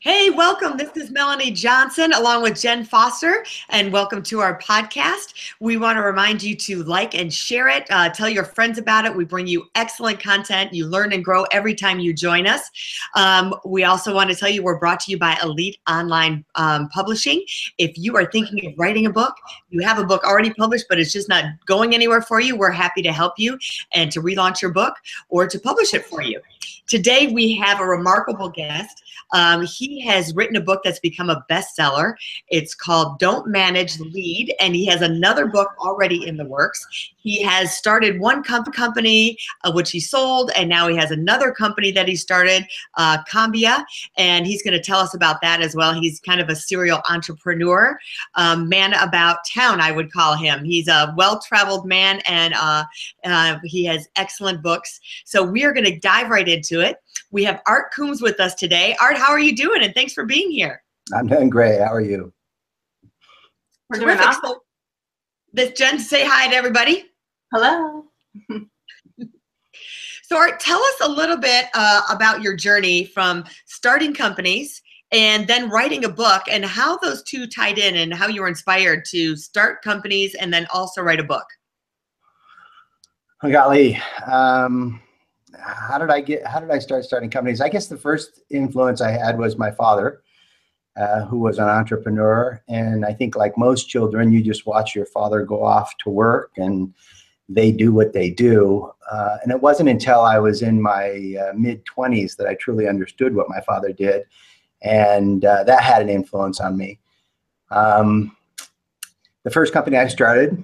Hey, welcome. This is Melanie Johnson along with Jen Foster, and welcome to our podcast. We want to remind you to like and share it, uh, tell your friends about it. We bring you excellent content. You learn and grow every time you join us. Um, we also want to tell you we're brought to you by Elite Online um, Publishing. If you are thinking of writing a book, you have a book already published, but it's just not going anywhere for you, we're happy to help you and to relaunch your book or to publish it for you. Today, we have a remarkable guest. Um, he has written a book that's become a bestseller. It's called Don't Manage, Lead, and he has another book already in the works. He has started one comp- company, uh, which he sold, and now he has another company that he started, uh, KomBea, and he's going to tell us about that as well. He's kind of a serial entrepreneur, um, man about town, I would call him. He's a well traveled man, and uh, uh, he has excellent books. So we are going to dive right into it. We have Art Coombs with us today. Art, how are you doing? And thanks for being here. I'm doing great. How are you? We're doing awesome. This Jen, say hi to everybody. Hello. so, Art, tell us a little bit uh, about your journey from starting companies and then writing a book and how those two tied in and how you were inspired to start companies and then also write a book. Oh, golly. Um, how did I get, how did I start starting companies? I guess the first influence I had was my father. Uh, who was an entrepreneur. And I think, like most children, you just watch your father go off to work and they do what they do. Uh, and it wasn't until I was in my uh, mid 20s that I truly understood what my father did. And uh, that had an influence on me. Um, the first company I started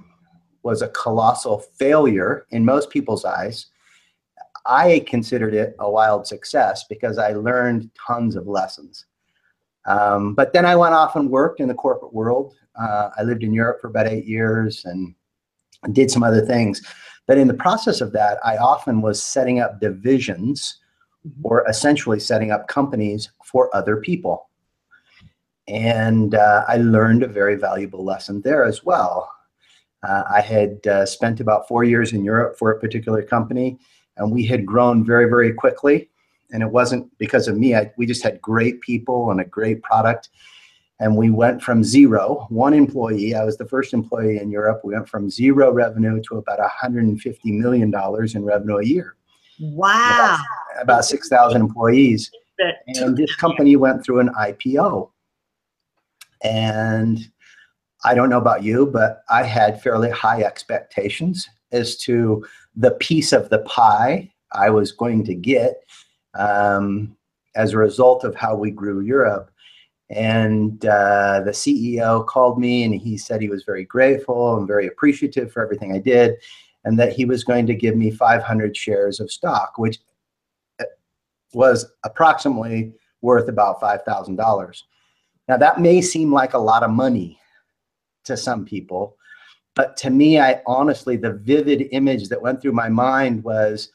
was a colossal failure in most people's eyes. I considered it a wild success because I learned tons of lessons. Um, but then I went off and worked in the corporate world. Uh, I lived in Europe for about eight years and did some other things. But in the process of that, I often was setting up divisions mm-hmm. or essentially setting up companies for other people. And uh, I learned a very valuable lesson there as well. Uh, I had uh, spent about four years in Europe for a particular company, and we had grown very, very quickly. And it wasn't because of me, I, we just had great people and a great product and we went from zero, one employee. I was the first employee in Europe. We went from zero revenue to about 150 million dollars in revenue a year. Wow! About, about 6,000 employees, and this company went through an IPO. And I don't know about you, but I had fairly high expectations as to the piece of the pie I was going to get um, as a result of how we grew Europe. And uh, the CEO called me and he said he was very grateful and very appreciative for everything I did, and that he was going to give me 500 shares of stock, which uh, was approximately worth about $5,000. Now, that may seem like a lot of money to some people, but to me, I honestly, the vivid image that went through my mind was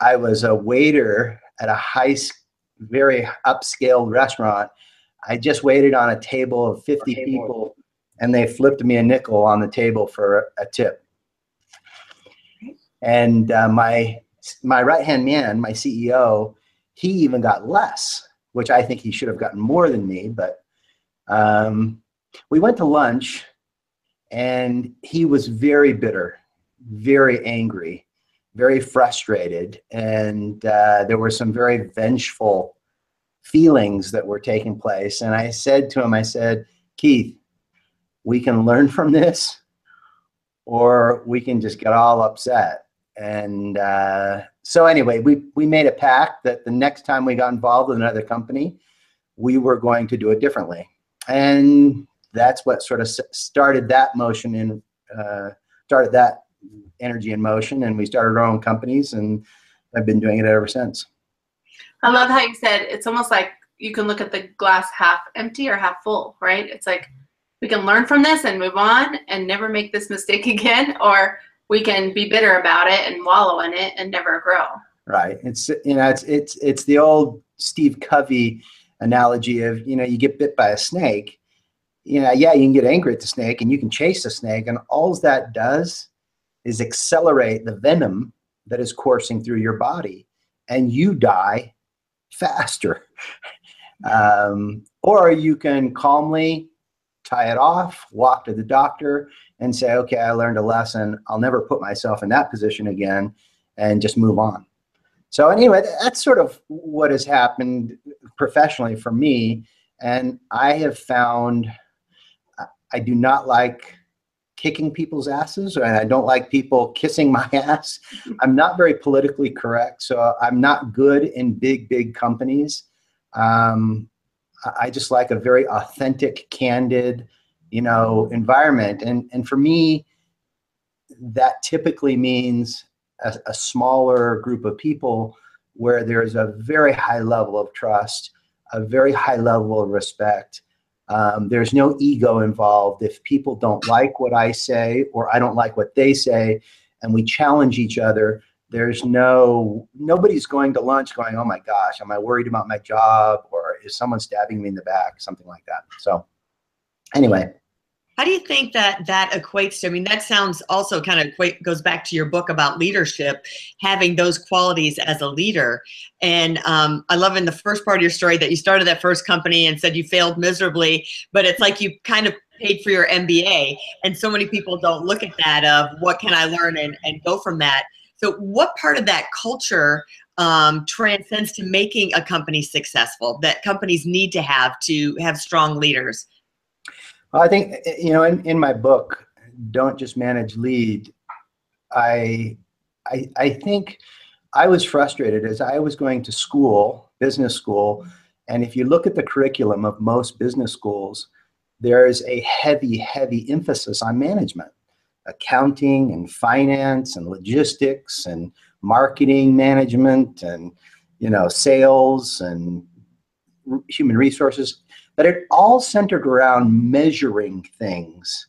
I was a waiter at a high, very upscale restaurant I just waited on a table of 50 people and they flipped me a nickel on the table for a tip. And uh, my my right hand man, my CEO, he even got less, which I think he should have gotten more than me. But um, we went to lunch, and he was very bitter, very angry, very frustrated, and uh, there were some very vengeful feelings that were taking place. And I said to him, I said, Keith, we can learn from this, or we can just get all upset. And uh, so, anyway, we, we made a pact that the next time we got involved with another company, we were going to do it differently. And that's what sort of started that motion in, uh, started that energy in motion. And we started our own companies. And I've been doing it ever since. I love how you said it's almost like you can look at the glass half empty or half full, right? It's like we can learn from this and move on and never make this mistake again, or we can be bitter about it and wallow in it and never grow. Right. It's you know it's it's it's the old Steve Covey analogy of you know you get bit by a snake. You know, yeah, you can get angry at the snake and you can chase the snake, and all that does is accelerate the venom that is coursing through your body, and you die faster. Um, or you can calmly tie it off, walk to the doctor, and say, okay, I learned a lesson. I'll never put myself in that position again, and just move on. So, anyway, that's sort of what has happened professionally for me. And I have found I do not like kicking people's asses and I don't like people kissing my ass. I'm not very politically correct, so I'm not good in big, big companies. Um, I just like a very authentic, candid, you know, environment. And and for me, that typically means a, a smaller group of people where there is a very high level of trust, a very high level of respect. Um, there's no ego involved. If people don't like what I say or I don't like what they say, and we challenge each other, there's no nobody's going to lunch going, oh my gosh, am I worried about my job or is someone stabbing me in the back, something like that. So anyway. How do you think that that equates to? I mean, that sounds also kind of equate, goes back to your book about leadership, having those qualities as a leader. And um, I love in the first part of your story that you started that first company and said you failed miserably, but it's like you kind of paid for your MBA. And so many people don't look at that of what can I learn and, and go from that. So, what part of that culture um, transcends to making a company successful that companies need to have to have strong leaders? I think eh, eh, you know in, in my book, "Don't Just Manage, Lead." I, I I think I was frustrated as I was going to school, business school, and if you look at the curriculum of most business schools, there is a heavy, heavy emphasis on management accounting and finance and logistics and marketing management and you know sales and human resources but it all centered around measuring things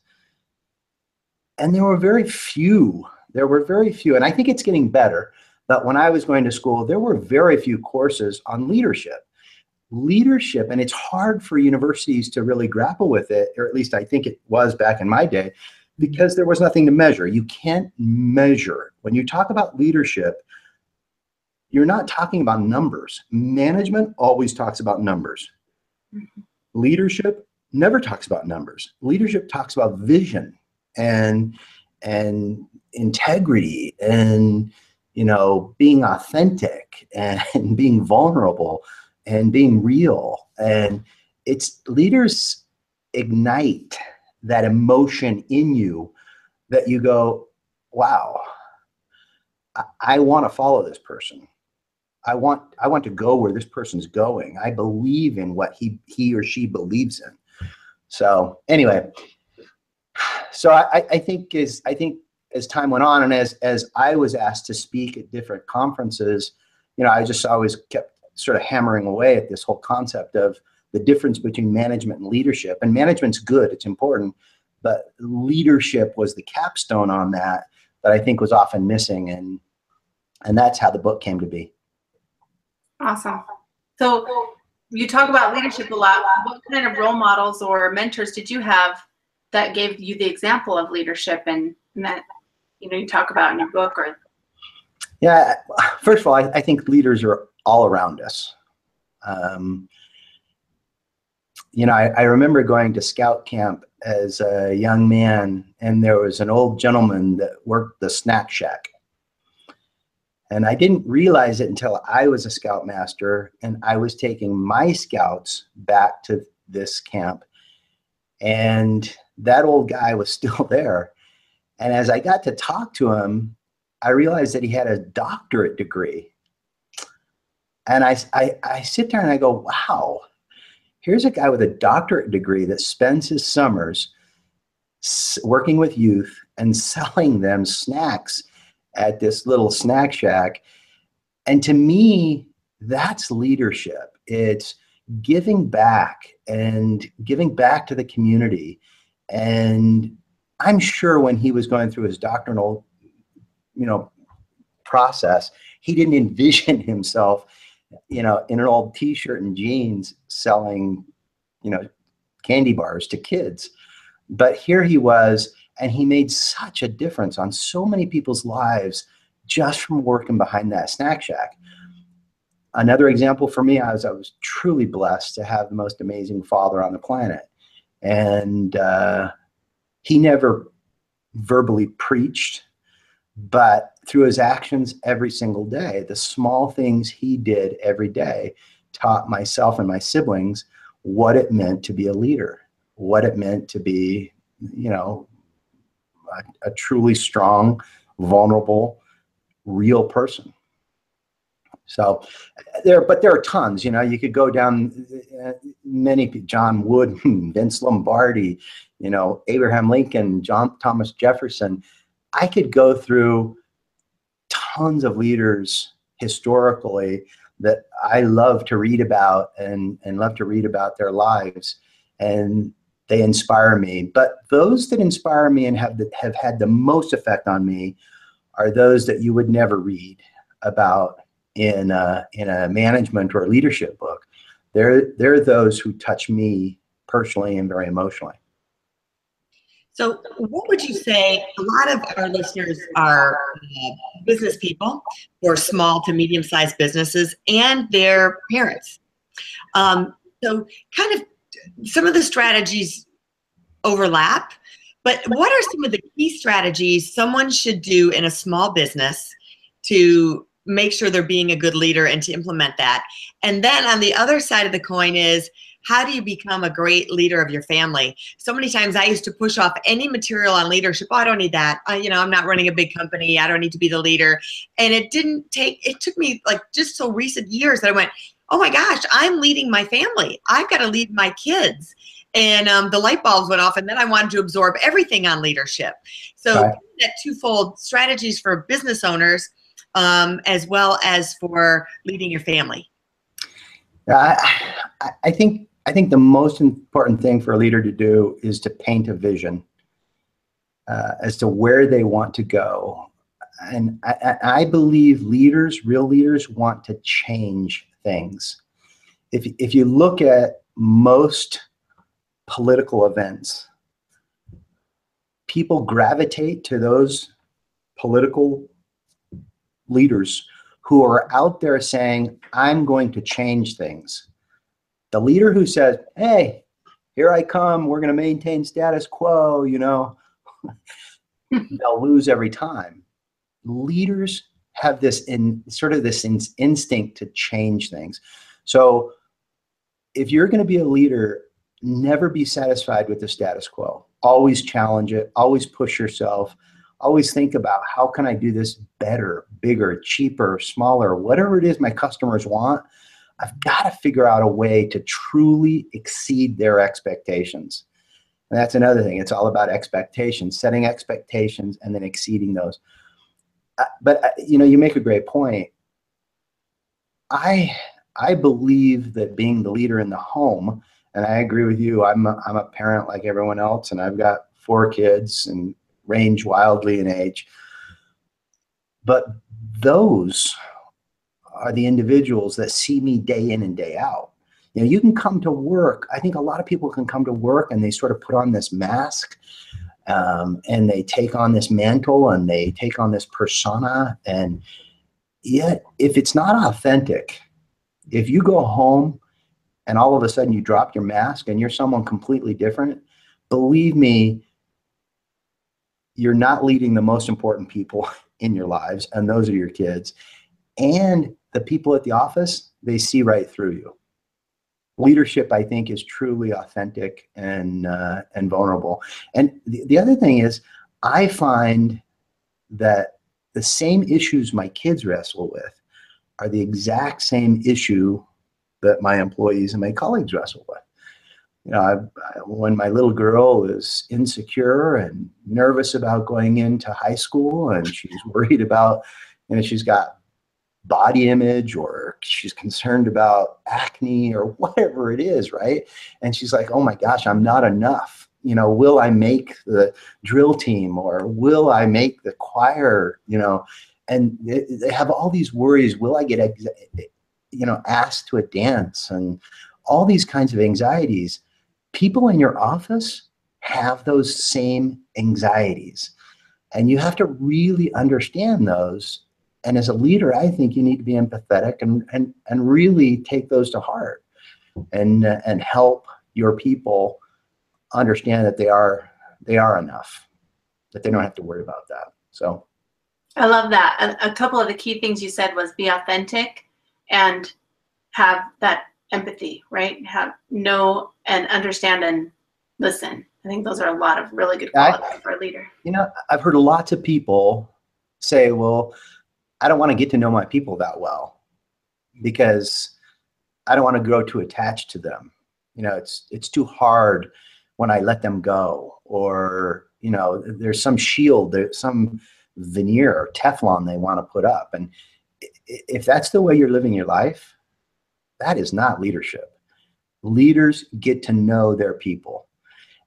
and there were very few there were very few and i think it's getting better but when i was going to school there were very few courses on leadership leadership and it's hard for universities to really grapple with it or at least i think it was back in my day because there was nothing to measure. You can't measure. When you talk about leadership, you're not talking about numbers. Management always talks about numbers. Mm-hmm. Leadership never talks about numbers. Leadership talks about vision and and integrity and you know being authentic and being vulnerable and being real and it's leaders ignite that emotion in you that you go, wow, I, I want to follow this person. I want I want to go where this person's going. I believe in what he he or she believes in. So anyway, so I, I think as I think as time went on and as as I was asked to speak at different conferences, you know, I just always kept sort of hammering away at this whole concept of the difference between management and leadership. And management's good, it's important, but leadership was the capstone on that that I think was often missing. And and that's how the book came to be. Awesome. So you talk about leadership a lot. What kind of role models or mentors did you have that gave you the example of leadership and, and that you know you talk about in your book or yeah first of all i, I think leaders are all around us um, you know, I, I, remember going to scout camp as a young man, and there was an old gentleman that worked the snack shack. And I didn't realize it until I was a scoutmaster and I was taking my scouts back to this camp. And that old guy was still there. And as I got to talk to him, I realized that he had a doctorate degree. And I, I, I sit there and I go, wow, Here's a guy with a doctorate degree that spends his summers working with youth and selling them snacks at this little snack shack. and to me, that's leadership. It's giving back and giving back to the community. And I'm sure when he was going through his doctrinal, you know, process, he didn't envision himself, you know, in an old t-shirt and jeans selling, you know, candy bars to kids. But here he was, and he made such a difference on so many people's lives just from working behind that snack shack. Another example for me, I was I was truly blessed to have the most amazing father on the planet, and uh, he never verbally preached, but through his actions every single day, the small things he did every day taught myself and my siblings what it meant to be a leader, what it meant to be, you know, a, a truly strong, vulnerable, real person. So there, but there are tons. You know, you could go down uh, many. John Wood, Vince Lombardi, you know, Abraham Lincoln, John Thomas Jefferson. I could go through tons of leaders historically that I love to read about and and love to read about their lives, and they inspire me. But those that inspire me and have the, have had the most effect on me are those that you would never read about in a, in a management or leadership book. They're, they're those who touch me personally and very emotionally. So, what would you say? A lot of our listeners are uh, business people or small to medium sized businesses and their parents. Um, so, kind of some of the strategies overlap, but what are some of the key strategies someone should do in a small business to make sure they're being a good leader and to implement that. And then on the other side of the coin is how do you become a great leader of your family? So many times I used to push off any material on leadership. Oh, I don't need that. I, you know, I'm not running a big company. I don't need to be the leader. And it didn't take, it took me like just so recent years that I went, oh my gosh, I'm leading my family. I've got to lead my kids. And um, the light bulbs went off, and then I wanted to absorb everything on leadership. So, right. that twofold strategies for business owners um, as well as for leading your family? I, I think I think the most important thing for a leader to do is to paint a vision uh, as to where they want to go. And I, I, believe leaders, real leaders, want to change things. If, if you look at most political events, people gravitate to those political leaders who are out there saying, I'm going to change things. The leader who says, hey, here I come, we're going to maintain status quo, you know, they'll lose every time. Leaders have this in sort of this in, instinct to change things. So if you're going to be a leader, never be satisfied with the status quo. Always challenge it, always push yourself always think about how can I do this better, bigger, cheaper, smaller, whatever it is my customers want. I've got to figure out a way to truly exceed their expectations. And that's another thing. It's all about expectations, setting expectations and then exceeding those. But you know, you make a great point. I I believe that being the leader in the home, and I agree with you. I'm a, I'm a parent like everyone else, and I've got four kids, and range wildly in age. But those are the individuals that see me day in and day out. You know, you can come to work. I think a lot of people can come to work and they sort of put on this mask um, and they take on this mantle and they take on this persona. And yet, if it's not authentic, if you go home and all of a sudden you drop your mask and you're someone completely different, believe me, you're not leading the most important people in your lives, and those are your kids. And the people at the office, they see right through you. Leadership, I think, is truly authentic and uh, and vulnerable. And the, the other thing is, I find that the same issues my kids wrestle with are the exact same issue that my employees and my colleagues wrestle with you know, I, when my little girl is insecure and nervous about going into high school, and she's worried about, you know, she's got body image or she's concerned about acne or whatever it is, right? And she's like, oh my gosh, I'm not enough. You know, will I make the drill team or will I make the choir? You know, and they, have all these worries. Will I get, you know, asked to a dance and all these kinds of anxieties? People in your office have those same anxieties. And you have to really understand those and as a leader, I think you need to be empathetic and and and really take those to heart, and uh, and help your people understand that they are they are enough, that they don't have to worry about that. So, I love that. A, a couple of the key things you said was be authentic and have that empathy, right? Have know and understand and listen. I think those are a lot of really good qualities I, for a leader. You know, I've heard lots of people say, well, I don't want to get to know my people that well because I don't want to grow too attached to them. You know, it's it's too hard when I let them go, or you know, there's some shield, there's some veneer or Teflon they want to put up, and if that's the way you're living your life, that is not leadership. Leaders get to know their people.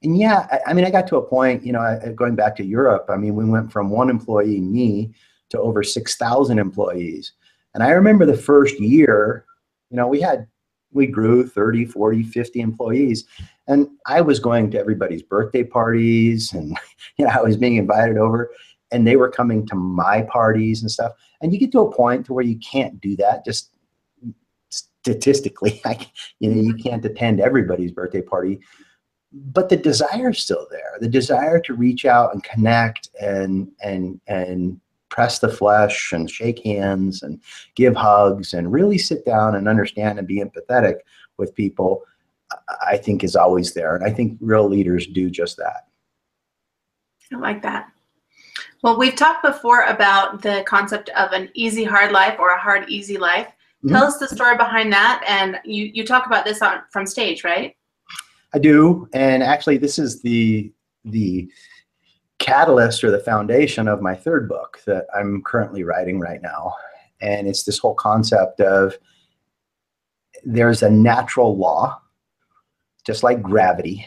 And yeah, I, I mean, I got to a point, you know, going back to Europe, I mean, we went from one employee, me, to over 6,000 employees. And I remember the first year, you know, we had, we grew 30, 40, 50 employees. And I was going to everybody's birthday parties and, you know, I was being invited over and they were coming to my parties and stuff. And you get to a point to where you can't do that just statistically. Like, you know, you can't attend everybody's birthday party but the desire is still there the desire to reach out and connect and and and press the flesh and shake hands and give hugs and really sit down and understand and be empathetic with people, I think is always there. And I think real leaders do just that. I like that. Well, we've talked before about the concept of an easy hard life or a hard easy life. Mm-hmm. Tell us the story behind that. And you, you talk about this on from stage, right? I do. And actually this is the the catalyst or the foundation of my third book that I'm currently writing right now. And it's this whole concept of there's a natural law, just like gravity,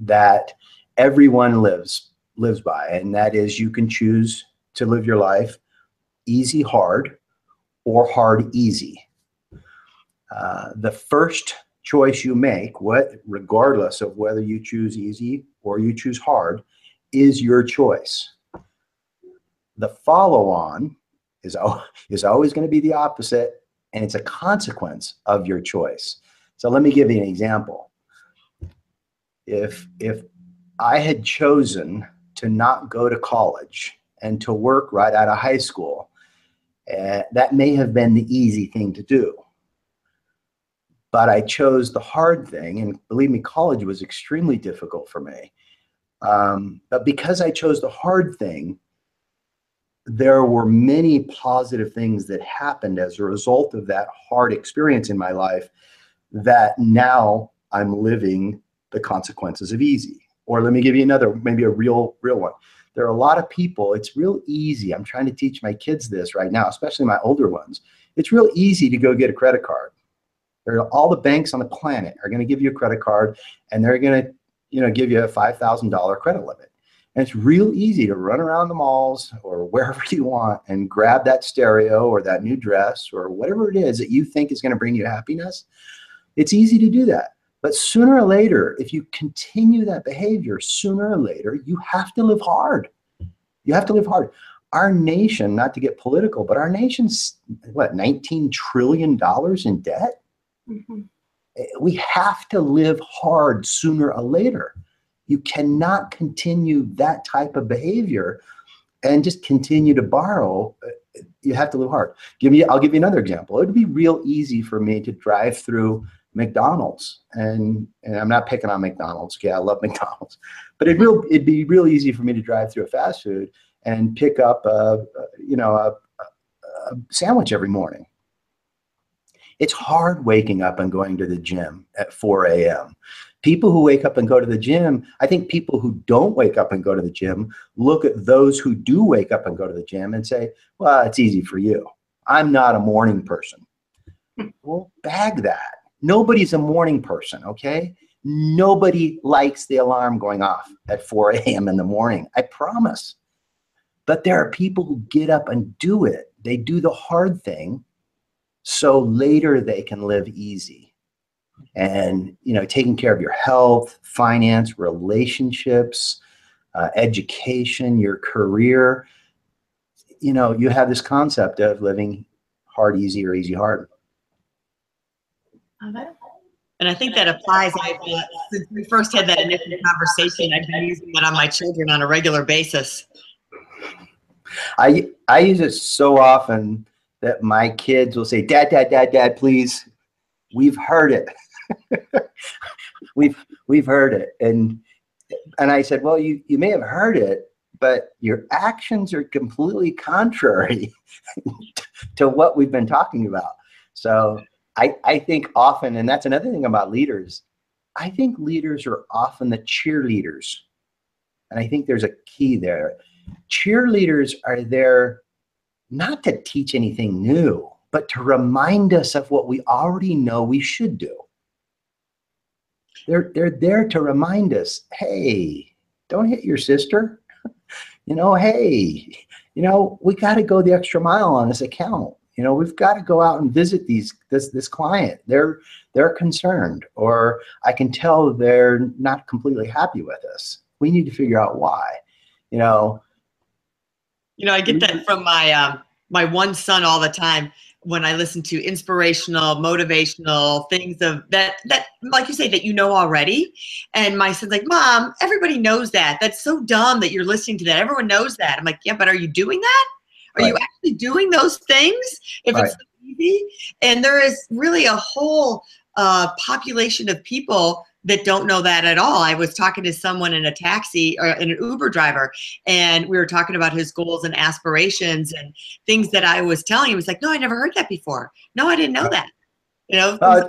that everyone lives lives by, and that is you can choose to live your life easy hard or hard easy. Uh, the first choice you make, what regardless of whether you choose easy or you choose hard, is your choice. The follow on is, is always going to be the opposite, and it's a consequence of your choice. So let me give you an example. If, if I had chosen to not go to college and to work right out of high school, uh, that may have been the easy thing to do. But I chose the hard thing, and believe me, college was extremely difficult for me. Um, but because I chose the hard thing, there were many positive things that happened as a result of that hard experience in my life that now I'm living the consequences of easy. Or let me give you another, maybe a real, real one. There are a lot of people, it's real easy. I'm trying to teach my kids this right now, especially my older ones. It's real easy to go get a credit card. There are all the banks on the planet are going to give you a credit card and they're going to you know, give you a $5,000 credit limit. And it's real easy to run around the malls or wherever you want and grab that stereo or that new dress or whatever it is that you think is going to bring you happiness. It's easy to do that. But sooner or later, if you continue that behavior, sooner or later, you have to live hard. You have to live hard. Our nation, not to get political, but our nation's what, $19 trillion in debt? Mm-hmm we have to live hard sooner or later. You cannot continue that type of behavior and just continue to borrow. You have to live hard. Give me, I'll give you another example. It would be real easy for me to drive through McDonald's, and and I'm not picking on McDonald's. Yeah, I love McDonald's, but it real it'd be real easy for me to drive through a fast food and pick up a, you know a, a sandwich every morning it's hard waking up and going to the gym at 4 a.m. People who wake up and go to the gym, I think people who don't wake up and go to the gym look at those who do wake up and go to the gym and say, well, it's easy for you. I'm not a morning person. well, bag that. Nobody's a morning person, okay? Nobody likes the alarm going off at 4 a.m. in the morning. I promise. But there are people who get up and do it. They do the hard thing so later they can live easy. And, you know, taking care of your health, finance, relationships, uh, education, your career. You know, you have this concept of living hard, easy, or easy, hard. And I think that applies. I, since we first had that initial conversation, I've been using that on my children on a regular basis. I I use it so often that my kids will say, "Dad, Dad, Dad, Dad, please." We've heard it. we've we've heard it, and and I said, "Well, you you may have heard it, but your actions are completely contrary to what we've been talking about." So I, I think often, and that's another thing about leaders, I think leaders are often the cheerleaders. And I think there's a key there. Cheerleaders are there not to teach anything new, but to remind us of what we already know we should do. They're, they're there to remind us hey, don't hit your sister. you know, hey, you know, we got to go the extra mile on this account you know we've got to go out and visit these this this client they're they're concerned or i can tell they're not completely happy with us we need to figure out why you know you know i get that from my um my one son all the time when i listen to inspirational motivational things of that that like you say that you know already and my son's like mom everybody knows that that's so dumb that you're listening to that everyone knows that i'm like yeah but are you doing that are right. you actually doing those things if right. it's so easy? And there is really a whole uh, population of people that don't know that at all. I was talking to someone in a taxi or in an Uber driver, and we were talking about his goals and aspirations and things that I was telling him. He was like, "No, I never heard that before. No, I didn't know that." You know. Uh,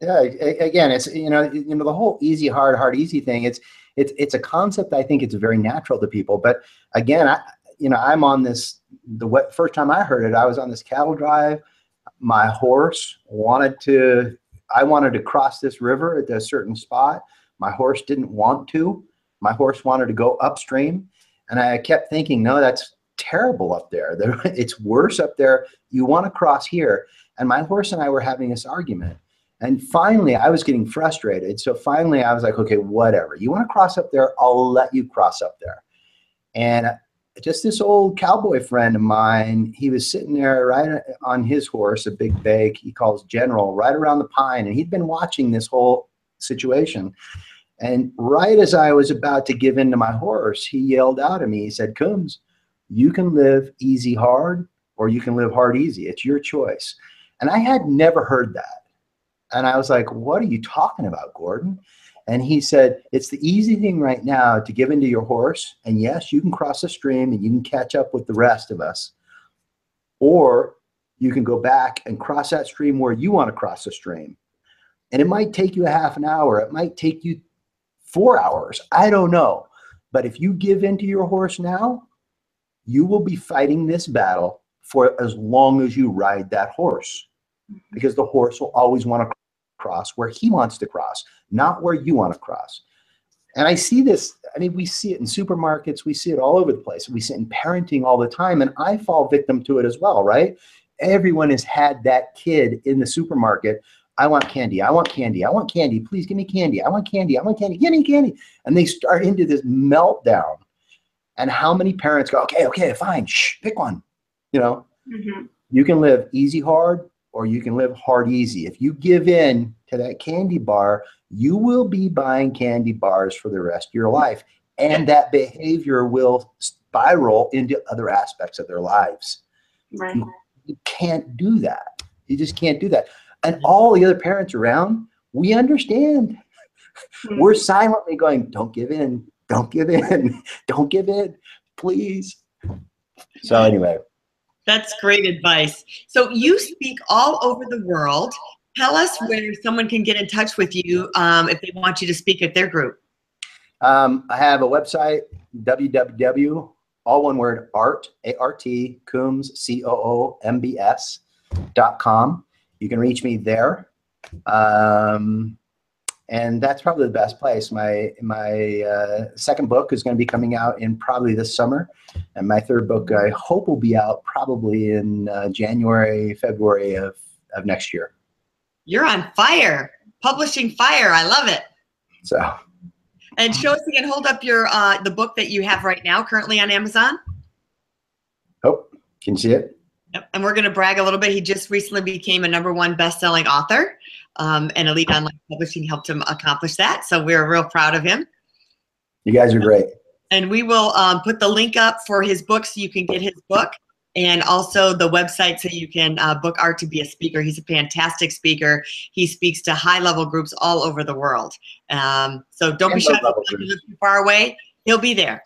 yeah. Again, it's you know you know the whole easy hard hard easy thing. It's it's it's a concept I think it's very natural to people. But again, I you know I'm on this the first time I heard it, I was on this cattle drive. My horse wanted to, I wanted to cross this river at a certain spot. My horse didn't want to. My horse wanted to go upstream. And I kept thinking, no, that's terrible up there. It's worse up there. You want to cross here. And my horse and I were having this argument. And finally, I was getting frustrated. So finally, I was like, okay, whatever. You want to cross up there? I'll let you cross up there. And just this old cowboy friend of mine, he was sitting there right on his horse, a big bay he calls General, right around the pine, and he'd been watching this whole situation. And right as I was about to give in to my horse, he yelled out at me. He said, Coombs, you can live easy hard or you can live hard easy. It's your choice. And I had never heard that. And I was like, what are you talking about, Gordon? And he said, It's the easy thing right now to give into your horse. And yes, you can cross a stream and you can catch up with the rest of us. Or you can go back and cross that stream where you want to cross the stream. And it might take you a half an hour, it might take you four hours. I don't know. But if you give into your horse now, you will be fighting this battle for as long as you ride that horse mm-hmm. because the horse will always want to cross where he wants to cross, not where you want to cross. And I see this, I mean, we see it in supermarkets, we see it all over the place. We see it in parenting all the time, and I fall victim to it as well, right? Everyone has had that kid in the supermarket. I want candy. I want candy. I want candy. Please give me candy. I want candy. I want candy. Give me candy. And they start into this meltdown. And how many parents go, okay, okay, fine, shh, pick one. You know, mm-hmm. you can live easy hard or you can live hard easy. If you give in to that candy bar, you will be buying candy bars for the rest of your life. And that behavior will spiral into other aspects of their lives. Right. You, you can't do that. You just can't do that. And all the other parents around, we understand. Mm-hmm. We're silently going, don't give in, don't give in, don't give in, please. So, anyway. That's great advice. So you speak all over the world. Tell us where someone can get in touch with you um, if they want you to speak at their group. Um, I have a website, www, all one word, art, A-R-T, Coombs, C-O-O-M-B-S dot com. You can reach me there. Um, and that's probably the best place. My my uh, second book is going to be coming out in probably this summer, and my third book I hope will be out probably in uh, January, February of of next year. You're on fire, publishing fire. I love it. So, and show us again. Hold up your uh, the book that you have right now, currently on Amazon. Oh, can you see it? Yep. And we're going to brag a little bit. He just recently became a number one best-selling author, um, and Elite Online Publishing helped him accomplish that. So we're real proud of him. You guys are great. And we will um, put the link up for his book so you can get his book and also the website so you can uh, book Art to be a speaker. He's a fantastic speaker. He speaks to high level groups all over the world. Um, so don't and be shy if too far away. He'll be there.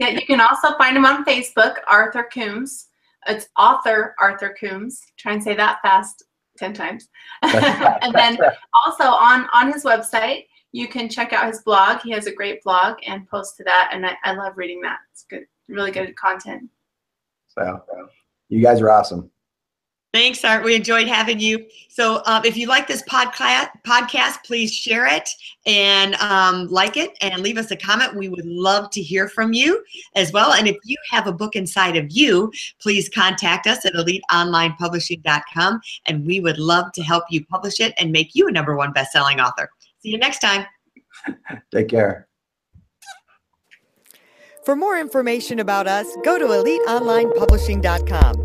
Yeah, you can also find him on Facebook, Arthur Coombs. It's author Arthur Coombs. Try and say that fast 10 times. and then also on, on his website, you can check out his blog. He has a great blog and post to that. And I, I love reading that. It's good, really good content. So you guys are awesome. Thanks, Art. We enjoyed having you. So, um, if you like this podcast, podcast, please share it and um, like it and leave us a comment. We would love to hear from you as well. And if you have a book inside of you, please contact us at eliteonlinepublishing.com, and we would love to help you publish it and make you a number one best-selling author. See you next time. Take care. For more information about us, go to eliteonlinepublishing.com.